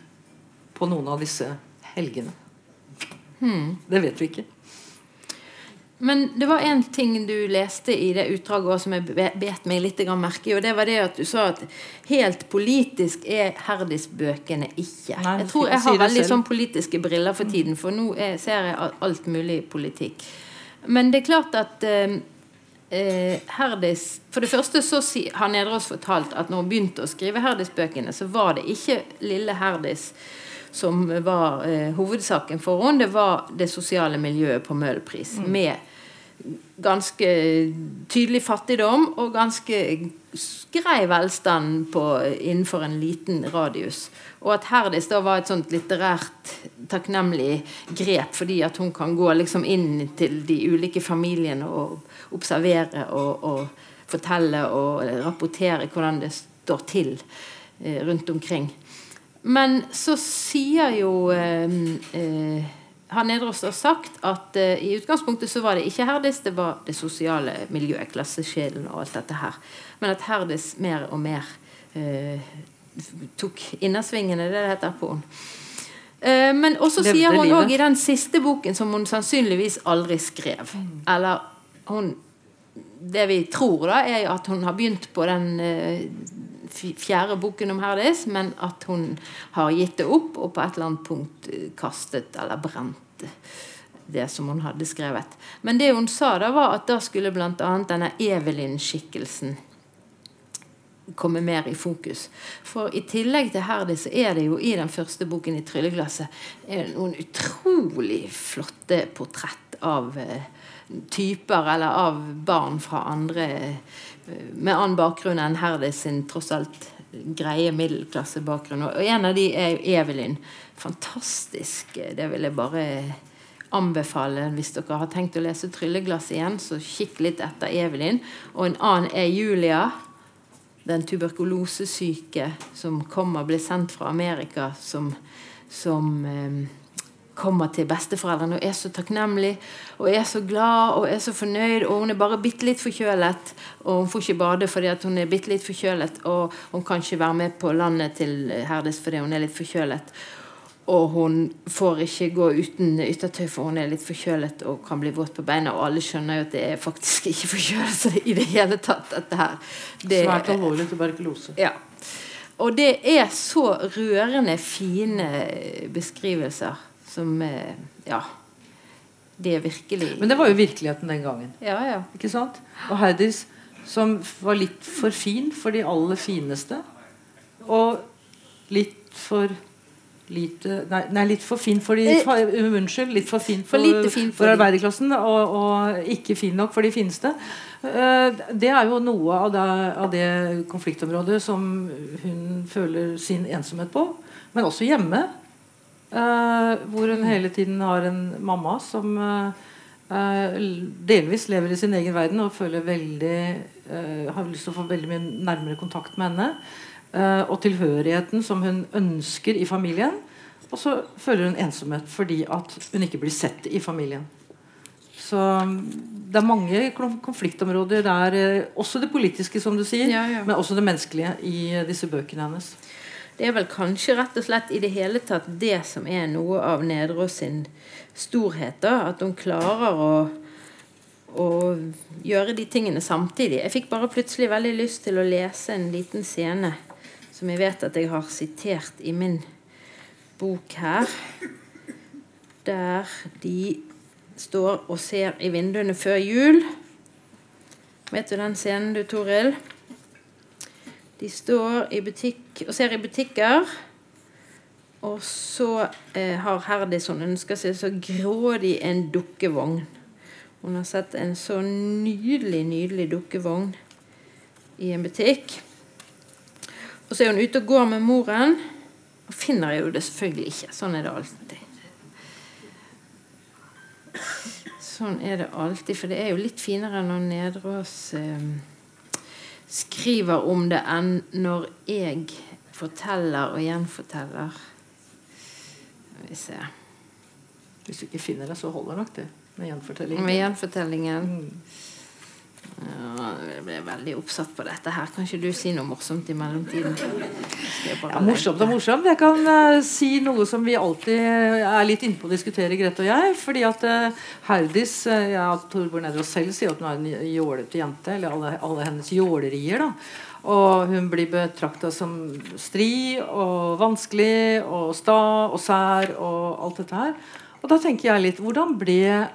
på noen av disse helgene. Det vet vi ikke. Men det var en ting du leste i det utdraget som jeg bet meg litt merke i. Og det var det at du sa at helt politisk er Herdis-bøkene ikke. Nei, jeg tror jeg har veldig sånn politiske briller for tiden, for nå er, ser jeg alt mulig politikk. Men det er klart at eh, eh, Herdis For det første så har Nedreås fortalt at når hun begynte å skrive Herdis-bøkene, så var det ikke lille Herdis som var eh, hovedsaken for henne. Det var det sosiale miljøet på Møhlenpris. Med ganske tydelig fattigdom og ganske grei velstand på, innenfor en liten radius. Og at Herdis da var et sånt litterært takknemlig grep, fordi at hun kan gå liksom inn til de ulike familiene og observere og, og fortelle og rapportere hvordan det står til eh, rundt omkring. Men så sier jo eh, eh, har Nedreås har sagt at eh, i utgangspunktet så var det ikke Herdis, det var det sosiale miljøet, klasseskjellen og alt dette her. Men at Herdis mer og mer eh, tok innersvingene, det det heter på henne. Eh, men også Levde sier hun òg i den siste boken som hun sannsynligvis aldri skrev. Eller hun det vi tror, da, er at hun har begynt på den eh, fjerde boken om Herdis, men at hun har gitt det opp og på et eller annet punkt eh, kastet eller brent det som hun hadde skrevet. Men det hun sa da, var at da skulle bl.a. denne Evelyn-skikkelsen komme mer i fokus. For i tillegg til Herdis så er det jo i den første boken i 'Trylleglasset' noen utrolig flotte portrett av eh, typer eller av barn fra andre med annen bakgrunn enn Herdis sin tross alt greie middelklassebakgrunn. Og en av de er Evelyn. Fantastisk. Det vil jeg bare anbefale hvis dere har tenkt å lese 'Trylleglass' igjen, så kikk litt etter Evelyn. Og en annen er Julia. Den tuberkulosesyke som kommer, blir sendt fra Amerika, som, som eh, kommer til besteforeldrene og er så takknemlig og er så glad og er så fornøyd. Og hun er bare bitte litt forkjølet, og hun får ikke bade fordi hun er bitte litt forkjølet. Og hun kan ikke være med på landet til Herdis fordi hun er litt forkjølet. Og hun får ikke gå uten yttertøy, for hun er litt forkjølet og kan bli våt på beina. Og alle skjønner jo at det er faktisk ikke forkjølelse i det hele tatt. dette her. Det, Svært alvorlig tuberkulose. Ja. Og det er så rørende fine beskrivelser som eh, Ja. Det er virkelig Men det var jo virkeligheten den gangen. Ja, ja. Ikke sant? Og Heidis som var litt for fin for de aller fineste. Og litt for lite Nei, nei litt for fin for de for, Unnskyld. Litt for fin for, for, fin for, arbeiderklassen, og, og, ikke fin nok for de fineste. Uh, det er jo noe av det, av det konfliktområdet som hun føler sin ensomhet på. Men også hjemme. Uh, hvor hun hele tiden har en mamma som uh, delvis lever i sin egen verden og føler veldig uh, har lyst til å få veldig mye nærmere kontakt med henne. og tilhørigheten som hun ønsker i familien. Og så føler hun ensomhet fordi at hun ikke blir sett i familien. Så det er mange konfliktområder der, også det politiske, som du sier, ja, ja. men også det menneskelige i disse bøkene hennes. Det er vel kanskje rett og slett i det hele tatt det som er noe av Nedreås sin storhet. da, At hun klarer å, å gjøre de tingene samtidig. Jeg fikk bare plutselig veldig lyst til å lese en liten scene som jeg vet at jeg har sitert i min bok her. Der de står og ser i vinduene før jul. Vet du den scenen du, Toril? De står i butikk og ser i butikker. Og så eh, har Herdis hun ønsker seg så grådig en dukkevogn. Hun har sett en så nydelig, nydelig dukkevogn i en butikk. Og så er hun ute og går med moren, og finner jo det selvfølgelig ikke. Sånn er det alltid. Sånn er det alltid, for det er jo litt finere når Nedreås eh, skriver om det enn når jeg forteller og gjenforteller. Skal vi se Hvis du ikke finner det, så holder nok det med gjenfortellingen. Med gjenfortellingen. Mm. Ja, jeg ble veldig oppsatt på dette her. Kan ikke du si noe morsomt i mellomtiden? Ja, morsomt og morsomt. Jeg kan uh, si noe som vi alltid er litt inne på å diskutere, Grete og jeg. Fordi at uh, Herdis uh, ja, Torbjørn Edrås selv sier at hun er en jålete jente. Eller alle, alle hennes jålerier. da og hun blir betrakta som stri og vanskelig og sta og sær og alt dette her. Og da tenker jeg litt Hvordan ble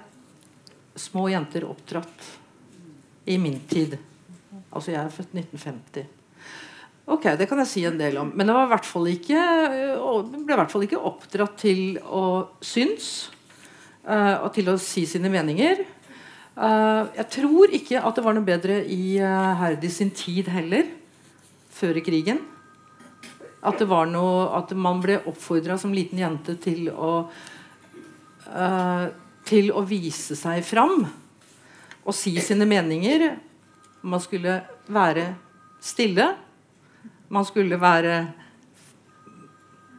små jenter oppdratt? I min tid. Altså jeg er født 1950. Ok, det kan jeg si en del om. Men jeg var ikke, ble i hvert fall ikke oppdratt til å synes. Uh, og til å si sine meninger. Uh, jeg tror ikke at det var noe bedre i Herdi sin tid heller. Før i krigen. At noe At man ble oppfordra som liten jente til å Til å vise seg fram å si sine meninger. Man skulle være stille. Man skulle være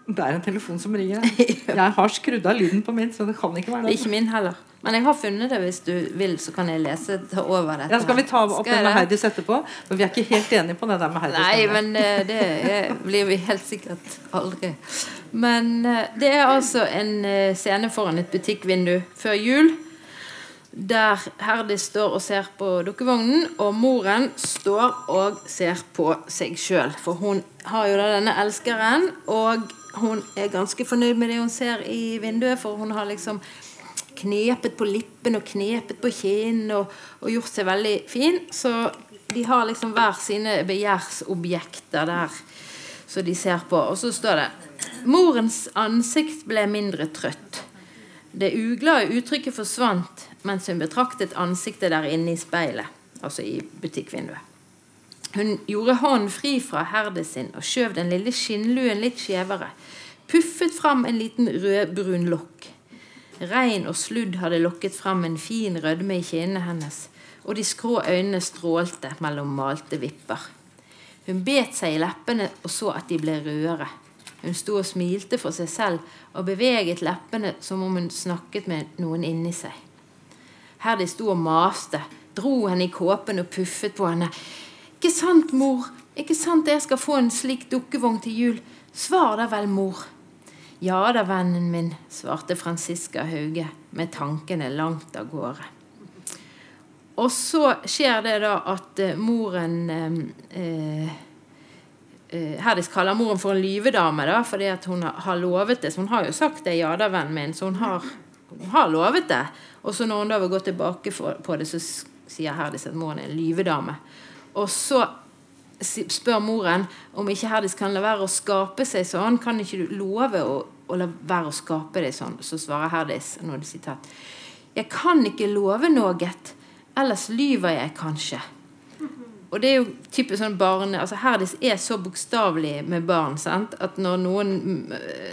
Det er en telefon som ringer. (laughs) Jeg har skrudd av lyden på min, så det kan ikke være den. Ikke min heller. Men jeg har funnet det hvis du vil, så kan jeg lese over dette. Ja, skal vi ta opp den med Heidis etterpå? Men vi er ikke helt enige på det der med Heidis. Nei, men eh, det blir vi helt sikkert aldri. Men eh, det er altså en eh, scene foran et butikkvindu før jul der Herdis står og ser på dukkevognen, og moren står og ser på seg sjøl. For hun har jo da denne elskeren, og hun er ganske fornøyd med det hun ser i vinduet, for hun har liksom knepet på lippen og knepet på kinn og, og, gjort seg veldig fin. Så de har liksom hver sine begjærsobjekter der som de ser på. Og så står det Morens ansikt ble mindre trøtt. Det uglade uttrykket forsvant mens hun betraktet ansiktet der inne i speilet, altså i butikkvinduet. Hun gjorde hånden fri fra herdet sin og skjøv den lille skinnluen litt skjevere. Puffet fram en liten rødbrun lokk. Regn og sludd hadde lokket fram en fin rødme i kinnene hennes, og de skrå øynene strålte mellom malte vipper. Hun bet seg i leppene og så at de ble rødere. Hun sto og smilte for seg selv og beveget leppene som om hun snakket med noen inni seg. Her de sto og maste, dro henne i kåpen og puffet på henne. Ikke sant, mor? Ikke sant jeg skal få en slik dukkevogn til jul? Svar da vel, mor. Ja da, vennen min, svarte Franziska Hauge med tankene langt av gårde. Og så skjer det da at uh, moren eh, eh, Herdis kaller moren for en lyvedame da, fordi hun har lovet det. Så hun har jo sagt det, ja da, vennen min. Så hun har, hun har lovet det. Og så når hun da vil gå tilbake på det, så sier Herdis at moren er en lyvedame. Og så spør moren om ikke Herdis kan la være å skape seg sånn. Kan ikke du love å, å la være å skape deg sånn? Så svarer Herdis nå er det sitat. Jeg kan ikke love noe, ellers lyver jeg kanskje. Og det er jo typisk sånn barne... altså Herdis er så bokstavelig med barn sant? at når noen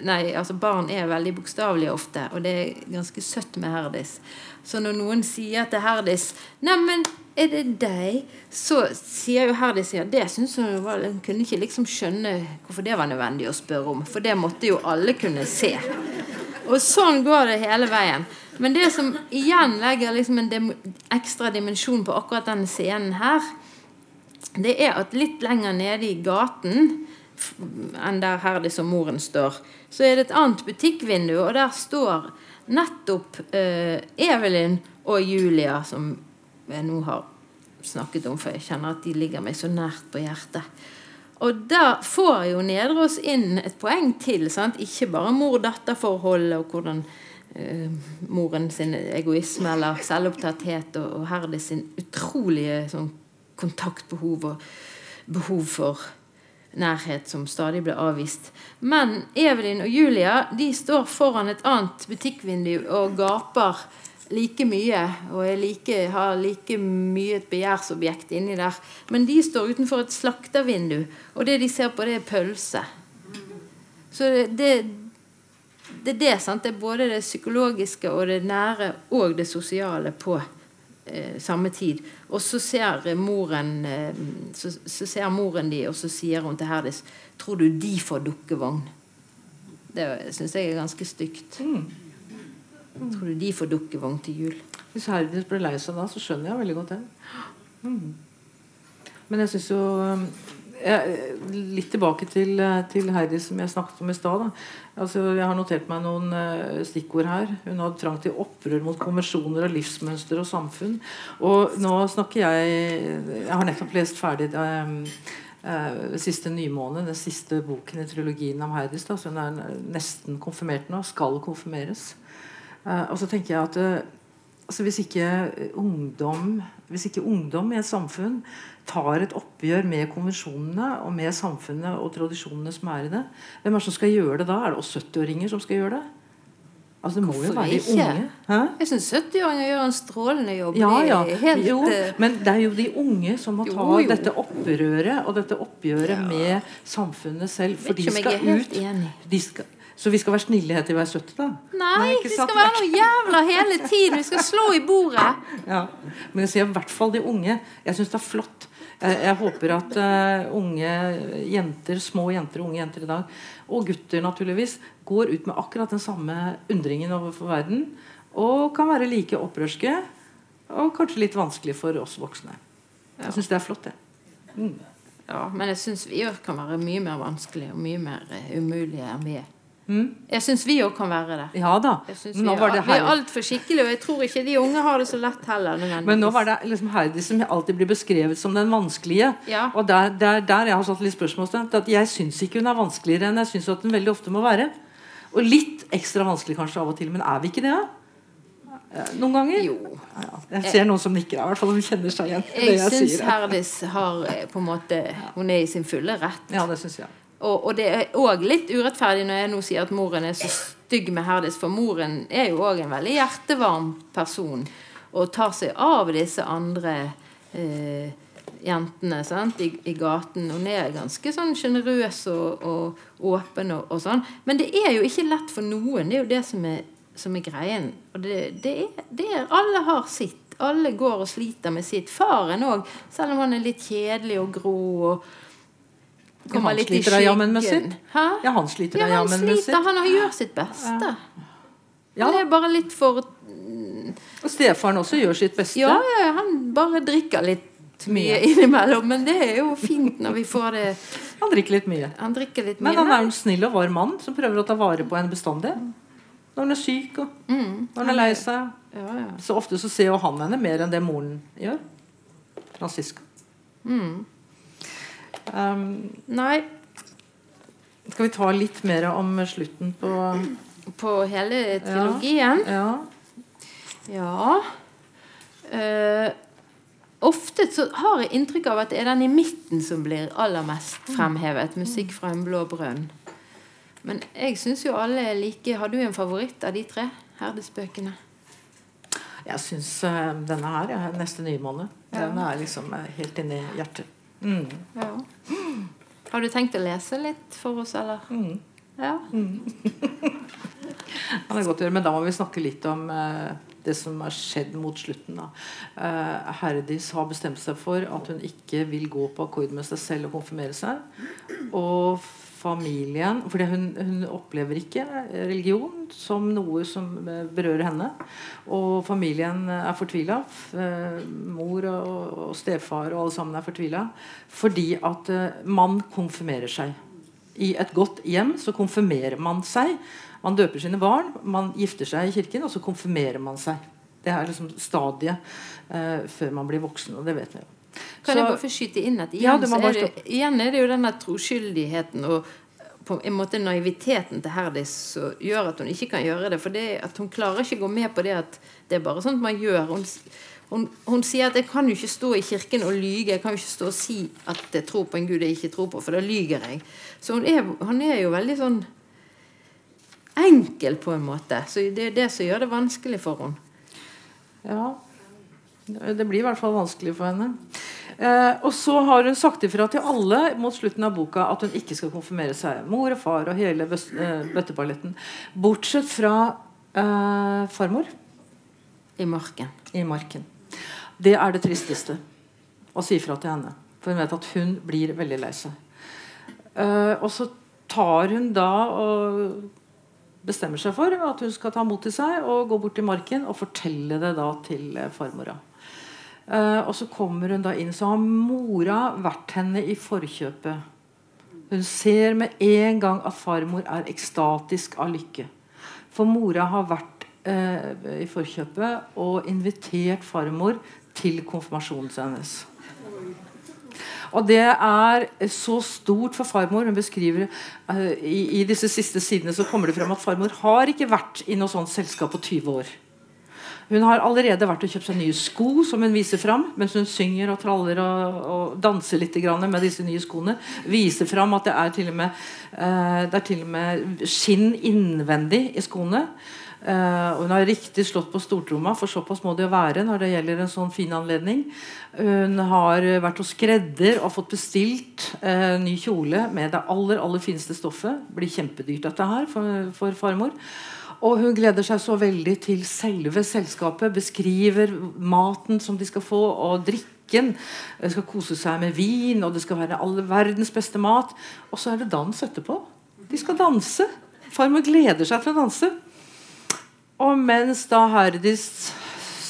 Nei, altså barn er veldig bokstavelige ofte, og det er ganske søtt med Herdis. Så når noen sier til Herdis 'Neimen, er det deg?' så sier jo Herdis ja, det syns hun var Hun kunne ikke liksom skjønne hvorfor det var nødvendig å spørre om, for det måtte jo alle kunne se. Og sånn går det hele veien. Men det som igjen legger liksom en ekstra dimensjon på akkurat denne scenen her, det er at litt lenger nede i gaten enn der her og moren står, så er det et annet butikkvindu, og der står nettopp eh, Evelyn og Julia, som jeg nå har snakket om, for jeg kjenner at de ligger meg så nært på hjertet. Og da får jo Nedreås inn et poeng til. Sant? Ikke bare mor-datter-forholdet og hvordan eh, moren sin egoisme eller selvopptatthet og, og Herdis sin utrolige sånn, kontaktbehov og behov for nærhet som stadig ble avvist. Men Evelyn og Julia de står foran et annet butikkvindu og gaper like mye og like, har like mye et begjærsobjekt inni der. Men de står utenfor et slaktervindu, og det de ser på, det er pølse. Så det, det, det er det, sant? Det er både det psykologiske og det nære og det sosiale på eh, samme tid. Og så ser moren eh, så, så, ser moren de, og så sier hun til Herdis Tror du de får dukkevogn? Det syns jeg er ganske stygt. Mm. Tror du de får dukkevogn til jul? Hvis Herdis ble lei seg da, så skjønner jeg veldig godt det. Mm. Men jeg syns jo litt tilbake til, til, Heidi som jeg snakket om i stad. Altså, jeg har notert meg noen uh, stikkord her. Hun hadde trang til opprør mot konvensjoner og livsmønster og samfunn. Og nå snakker jeg Jeg har nettopp lest ferdig um, uh, siste nymåned, den siste boken i trilogien om Heidis. Da, så hun er nesten konfirmert nå. Skal konfirmeres. Uh, og så tenker jeg at altså hvis, ikke ungdom, hvis ikke ungdom i et samfunn tar et oppgjør med konvensjonene og med samfunnet og tradisjonene som er i det. Hvem er det som skal gjøre det da? Er det oss 70-åringer som skal gjøre det? Altså Det må Hvorfor jo være de unge. Hæ? Jeg syns 70-åringer gjør en strålende jobb. Ja, ja. Helt, jo, eh, men det er jo de unge som må ta jo, jo. dette opprøret og dette oppgjøret ja. med samfunnet selv. For de skal ut. De skal, så vi skal være snille til vi er 70, da? Nei, vi skal være noe jævla hele tiden. Vi skal slå i bordet. Ja, Men jeg sier i hvert fall de unge. Jeg syns det er flott jeg, jeg håper at uh, unge jenter, små jenter og unge jenter i dag, og gutter naturligvis, går ut med akkurat den samme undringen overfor verden. Og kan være like opprørske og kanskje litt vanskelig for oss voksne. Jeg syns det er flott, det. Mm. Ja, men jeg syns vi kan være mye mer vanskelig og mye mer uh, umulige enn vi er. Jeg syns vi òg kan være det. Ja da. Men nå vi, var det er, vi er her. altfor skikkelige, og jeg tror ikke de unge har det så lett heller. Men nå var det liksom Heidi som alltid blir beskrevet som den vanskelige. Ja. Og der, der, der jeg har satt litt spørsmålstegn. At jeg syns ikke hun er vanskeligere enn jeg syns at hun veldig ofte må være. Og litt ekstra vanskelig kanskje av og til. Men er vi ikke det? Eh, Noen ganger? Jo. Ja, jeg ser noen som nikker. I hvert fall som kjenner seg igjen. Jeg jeg syns. Herdis har eh, på en måte Hun er i sin fulle rett. Ja, det synes jeg. Og, og det er òg litt urettferdig når jeg nå sier at moren er så stygg med Herdis, for moren er jo òg en veldig hjertevarm person og tar seg av disse andre eh, jentene sant? I, i gaten. Hun er ganske sånn sjenerøs og, og åpen og, og sånn. Men det er jo ikke lett for noen. Det er jo det som er, som er greien. Og det, det, er, det er Alle har sitt. Alle går og sliter med sitt. Faren òg, selv om han er litt kjedelig og grå. og Ja, han sliter da jammen med sitt. Hæ? Ja, han sliter Ja, han jammen med sliter. sitt. Han gjør sitt beste. Ja, Det er bare litt for og stefaren også gjør sitt beste. Ja, ja, han bare drikker litt mye innimellom. Men det er jo fint når vi får det Han drikker litt mye. Han drikker litt mye. Men han er jo en snill og varm mann som prøver å ta vare på henne bestandig. Når hun er syk, og Mm. når hun er lei seg. Ja, ja. Så ofte så ser jo han henne mer enn det moren gjør. Francisca. Mm. Um, Nei, skal vi ta litt mer om slutten på på hele trilogien Ja. Ja. Eh, ofte så har jeg inntrykk av at det er den i midten som blir aller mest fremhevet. Musikk fra en blå brønn. Men jeg syns jo alle er like Har du en favoritt av de tre Herdis-bøkene? Jeg syns uh, denne her, ja, 'Neste nymåne', den er liksom eh, helt inni hjertet. Mm. Ja. Har du tenkt å lese litt for oss, eller? Mm. Ja. (laughs) Det er godt gjøre, Men da må vi snakke litt om uh, det som har skjedd mot slutten. Da. Uh, Herdis har bestemt seg for at hun ikke vil gå på akkord med seg selv og konfirmere seg. Og familien For hun, hun opplever ikke religion som noe som eh, berører henne. Og familien er fortvila. Eh, mor og, og stefar og alle sammen er fortvila. Fordi at eh, man konfirmerer seg. I et godt hjem så konfirmerer man seg. Man døper sine barn, man gifter seg i kirken, og så konfirmerer man seg. Det er liksom stadiet eh, før man blir voksen, og det vet vi jo. Kan Så- jeg bare få skyte inn at igjen, ja, er det, igjen er det jo denne troskyldigheten og på en måte naiviteten til Herdis som gjør at hun ikke kan gjøre det. For det at hun klarer ikke å gå med på det at det er bare sånt man gjør. Hun, hun, hun sier at 'jeg kan jo ikke stå i kirken og lyge'. 'Jeg kan jo ikke stå og si at jeg tror på en gud jeg ikke tror på', for da lyger jeg. Så hun er, han er jo veldig sånn enkel på en måte. Så det er det som gjør det vanskelig for henne. Ja, det blir i hvert fall vanskelig for henne. Eh, og så har hun sagt ifra til alle mot slutten av boka at hun ikke skal konfirmere seg. Mor og far og hele eh, bøtteballetten. Bortsett fra eh, farmor I marken. i marken. Det er det tristeste å si ifra til henne. For hun vet at hun blir veldig lei seg. Eh, og så tar hun da og bestemmer seg for at hun skal ta mot til seg og gå bort til marken og fortelle det da til eh, farmora. Eh, og så kommer hun da inn. Så har mora vært henne i forkjøpet. Hun ser med en gang at farmor er ekstatisk av lykke. For mora har vært uh, i forkjøpet og invitert farmor til konfirmasjonen hennes. Og det er så stort for farmor. Hun beskriver uh, i, I disse siste sidene så kommer det frem at farmor har ikke vært i noe sånt selskap på 20 år. Hun har allerede vært og kjøpt seg nye sko som hun viser fram mens hun synger og traller og, og danser litt med disse nye skoene. Viser fram at det er til og med, uh, det er til og med skinn innvendig i skoene. Uh, hun har riktig slått på stortromma, for såpass må det jo være når det gjelder en sånn fin anledning. Hun har vært hos skredder og fått bestilt uh, ny kjole med det aller aller fineste stoffet. Blir kjempedyrt dette her for, for farmor. Og hun gleder seg så veldig til selve selskapet. Beskriver maten som de skal få, og drikken. De skal kose seg med vin, og det skal være all verdens beste mat. Og så er det dans etterpå. De skal danse. Farmor gleder seg til å danse. Og mens da Herdis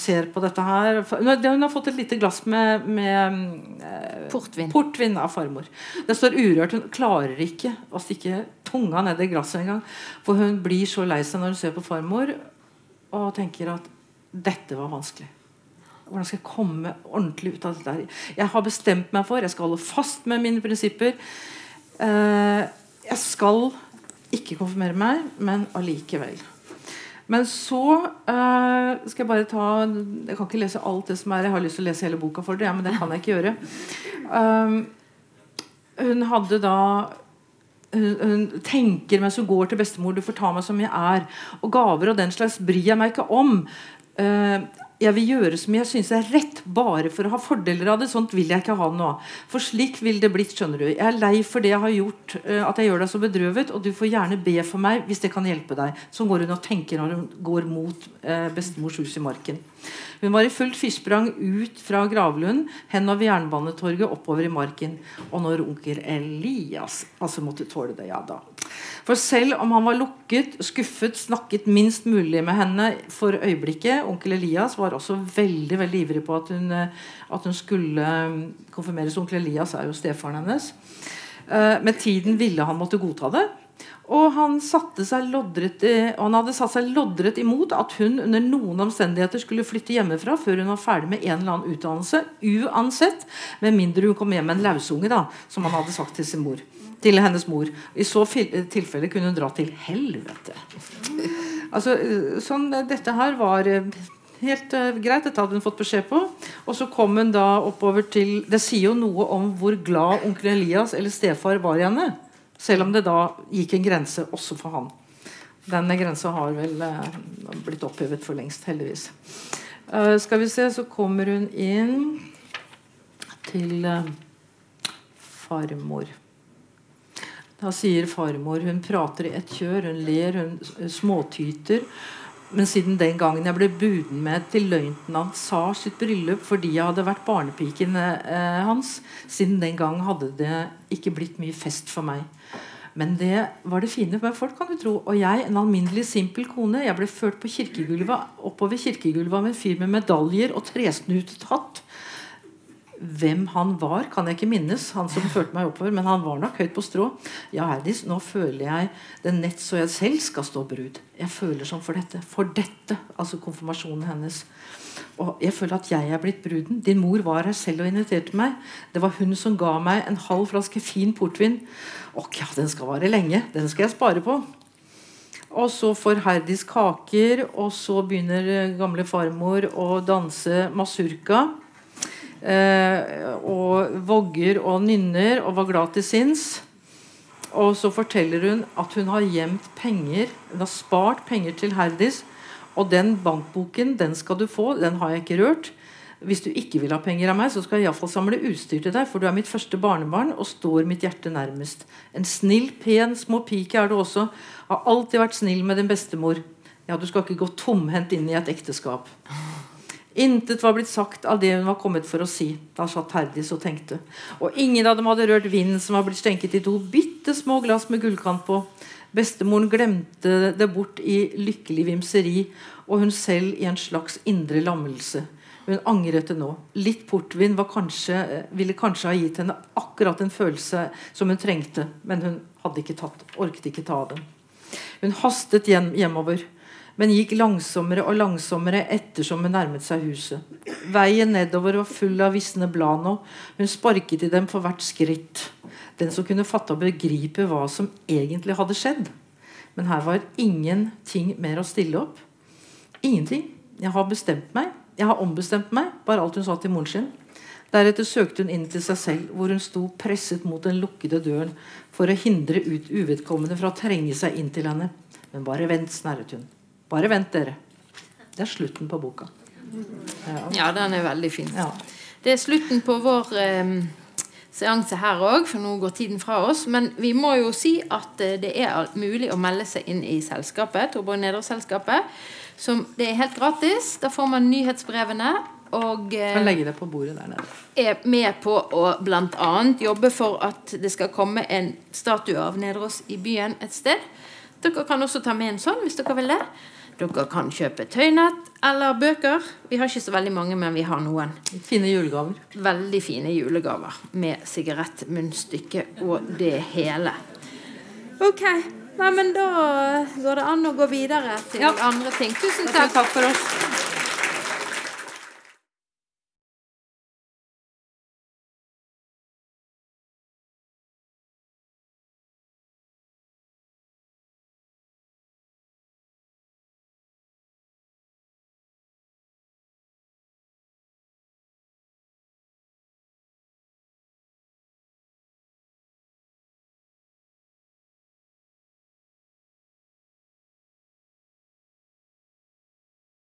ser på dette her Hun har, fått et lite glass med, med eh, Portvin. portvin av farmor. Det står urørt. Hun klarer ikke å stikke tunga ned i glasset engang. For hun blir så lei seg når hun ser på farmor og tenker at dette var vanskelig. Hvordan skal jeg komme ordentlig ut av dette? her? Jeg har bestemt meg for Jeg skal holde fast med mine prinsipper. Eh, jeg skal ikke konfirmere meg, men allikevel. Men så uh, skal jeg bare ta Jeg kan ikke lese alt det som er Jeg har lyst til å lese hele boka for dere, men det kan jeg ikke gjøre. Um, hun hadde da hun, hun tenker mens hun går til bestemor Du får ta meg som jeg er. Og gaver og den slags bryr jeg meg ikke om. Eh, jeg vil gjøre som jeg syns er rett, bare for å ha fordeler av det. Sånt vil jeg ikke ha nå. For slik vil det blitt. skjønner du. Jeg er lei for det jeg har gjort, eh, at jeg gjør deg så bedrøvet, og du får gjerne be for meg hvis det kan hjelpe deg. Sånn går hun og tenker når hun går mot eh, bestemors hus i marken. Hun var i fullt fyrsprang ut fra Gravlund, henover Jernbanetorget, oppover i marken. Og når onkel Elias altså måtte tåle det, ja da. For selv om han var lukket, skuffet, snakket minst mulig med henne for øyeblikket Onkel Elias var også veldig veldig ivrig på at hun, eh, at hun skulle eh, konfirmeres. Onkel Elias er jo stefaren hennes. Eh, Med tiden ville han måtte godta det. Og han, loddret, og han hadde satt seg loddrett imot at hun under noen omstendigheter skulle flytte hjemmefra før hun var ferdig med en eller annen utdannelse. Uansett. Med mindre hun kom hjem med en lausunge, da, som han hadde sagt til sin mor. Til hennes mor. I så tilfelle kunne hun dra til helvete. Altså, eh, sånn, eh, Dette her var eh, helt uh, greit. Dette hadde hun fått beskjed på. Og så kom hun da oppover til Det sier jo noe om hvor glad onkel Elias eller stefar var i henne. Selv om det da gikk en grense også for han. Denne grensa har vel eh, blitt opphevet for lengst, heldigvis. Eh, skal vi se, så kommer hun inn til eh, farmor. Da sier farmor Hun prater i ett kjør, hun ler, hun småtyter. Men siden den gangen jeg ble buden med til løytnant Sars sitt bryllup fordi jeg hadde vært barnepiken eh, hans, siden den gang hadde det ikke blitt mye fest for meg. Men det var det fine med folk, kan du tro. Og jeg, en alminnelig simpel kone, jeg ble ført på kirkegulvet, oppover kirkegulvet av en fyr med medaljer og tresnutet hatt. Hvem han var, kan jeg ikke minnes, han som førte meg oppover, men han var nok høyt på strå. Ja, Herdis, nå føler jeg det nett så jeg selv skal stå brud. Jeg føler sånn for dette. For dette. Altså konfirmasjonen hennes. Og jeg føler at jeg er blitt bruden. Din mor var her selv og inviterte meg. Det var hun som ga meg en halv flaske fin portvin. Å ja, den skal vare lenge. Den skal jeg spare på. Og så får Herdis kaker, og så begynner gamle farmor å danse masurka. Eh, og vogger og nynner og var glad til sinns. Og så forteller hun at hun har gjemt penger. Hun har spart penger til Herdis. Og den bankboken den skal du få. Den har jeg ikke rørt. Hvis du ikke vil ha penger av meg, så skal jeg iallfall samle utstyr til deg, for du er mitt første barnebarn og står mitt hjerte nærmest. En snill, pen småpike er du også. Har alltid vært snill med din bestemor. Ja, du skal ikke gå tomhendt inn i et ekteskap. Intet var blitt sagt av det hun var kommet for å si. Da satt Herdis og tenkte. Og ingen av dem hadde rørt vinen som var blitt stenket i to bitte små glass med gullkant på. Bestemoren glemte det bort i lykkelig vimseri, og hun selv i en slags indre lammelse. Hun angret det nå. Litt portvin kanskje, ville kanskje ha gitt henne akkurat en følelse som hun trengte, men hun hadde ikke tatt, orket ikke ta den. Hun hastet hjem, hjemover, men gikk langsommere og langsommere ettersom hun nærmet seg huset. Veien nedover var full av visne blad nå. Hun sparket i dem for hvert skritt. Den som kunne fatte og begripe hva som egentlig hadde skjedd. Men her var ingenting mer å stille opp. Ingenting. Jeg har bestemt meg. Jeg har ombestemt meg, var alt hun sa til moren sin. Deretter søkte hun inn til seg selv, hvor hun sto presset mot den lukkede døren for å hindre ut uvedkommende fra å trenge seg inn til henne. Men bare vent, snerret hun. Bare vent, dere. Det er slutten på boka. Ja. Ja, den er veldig fin. Ja. Det er slutten på vår eh, seanse her òg, for nå går tiden fra oss. Men vi må jo si at eh, det er mulig å melde seg inn i selskapet, Torborg Nedre-selskapet. Som Det er helt gratis. Da får man nyhetsbrevene. Og eh, legge det på bordet der nede. er med på å bl.a. jobbe for at det skal komme en statue av Nedreås i byen et sted. Dere kan også ta med en sånn hvis dere vil det. Dere kan kjøpe tøynett eller bøker. Vi har ikke så veldig mange, men vi har noen. Fine julegaver. Veldig fine julegaver med sigarettmunnstykke og det hele. Ok, Nei, men Da går det an å gå videre til Ja. andre ting. Tusen takk. takk for oss.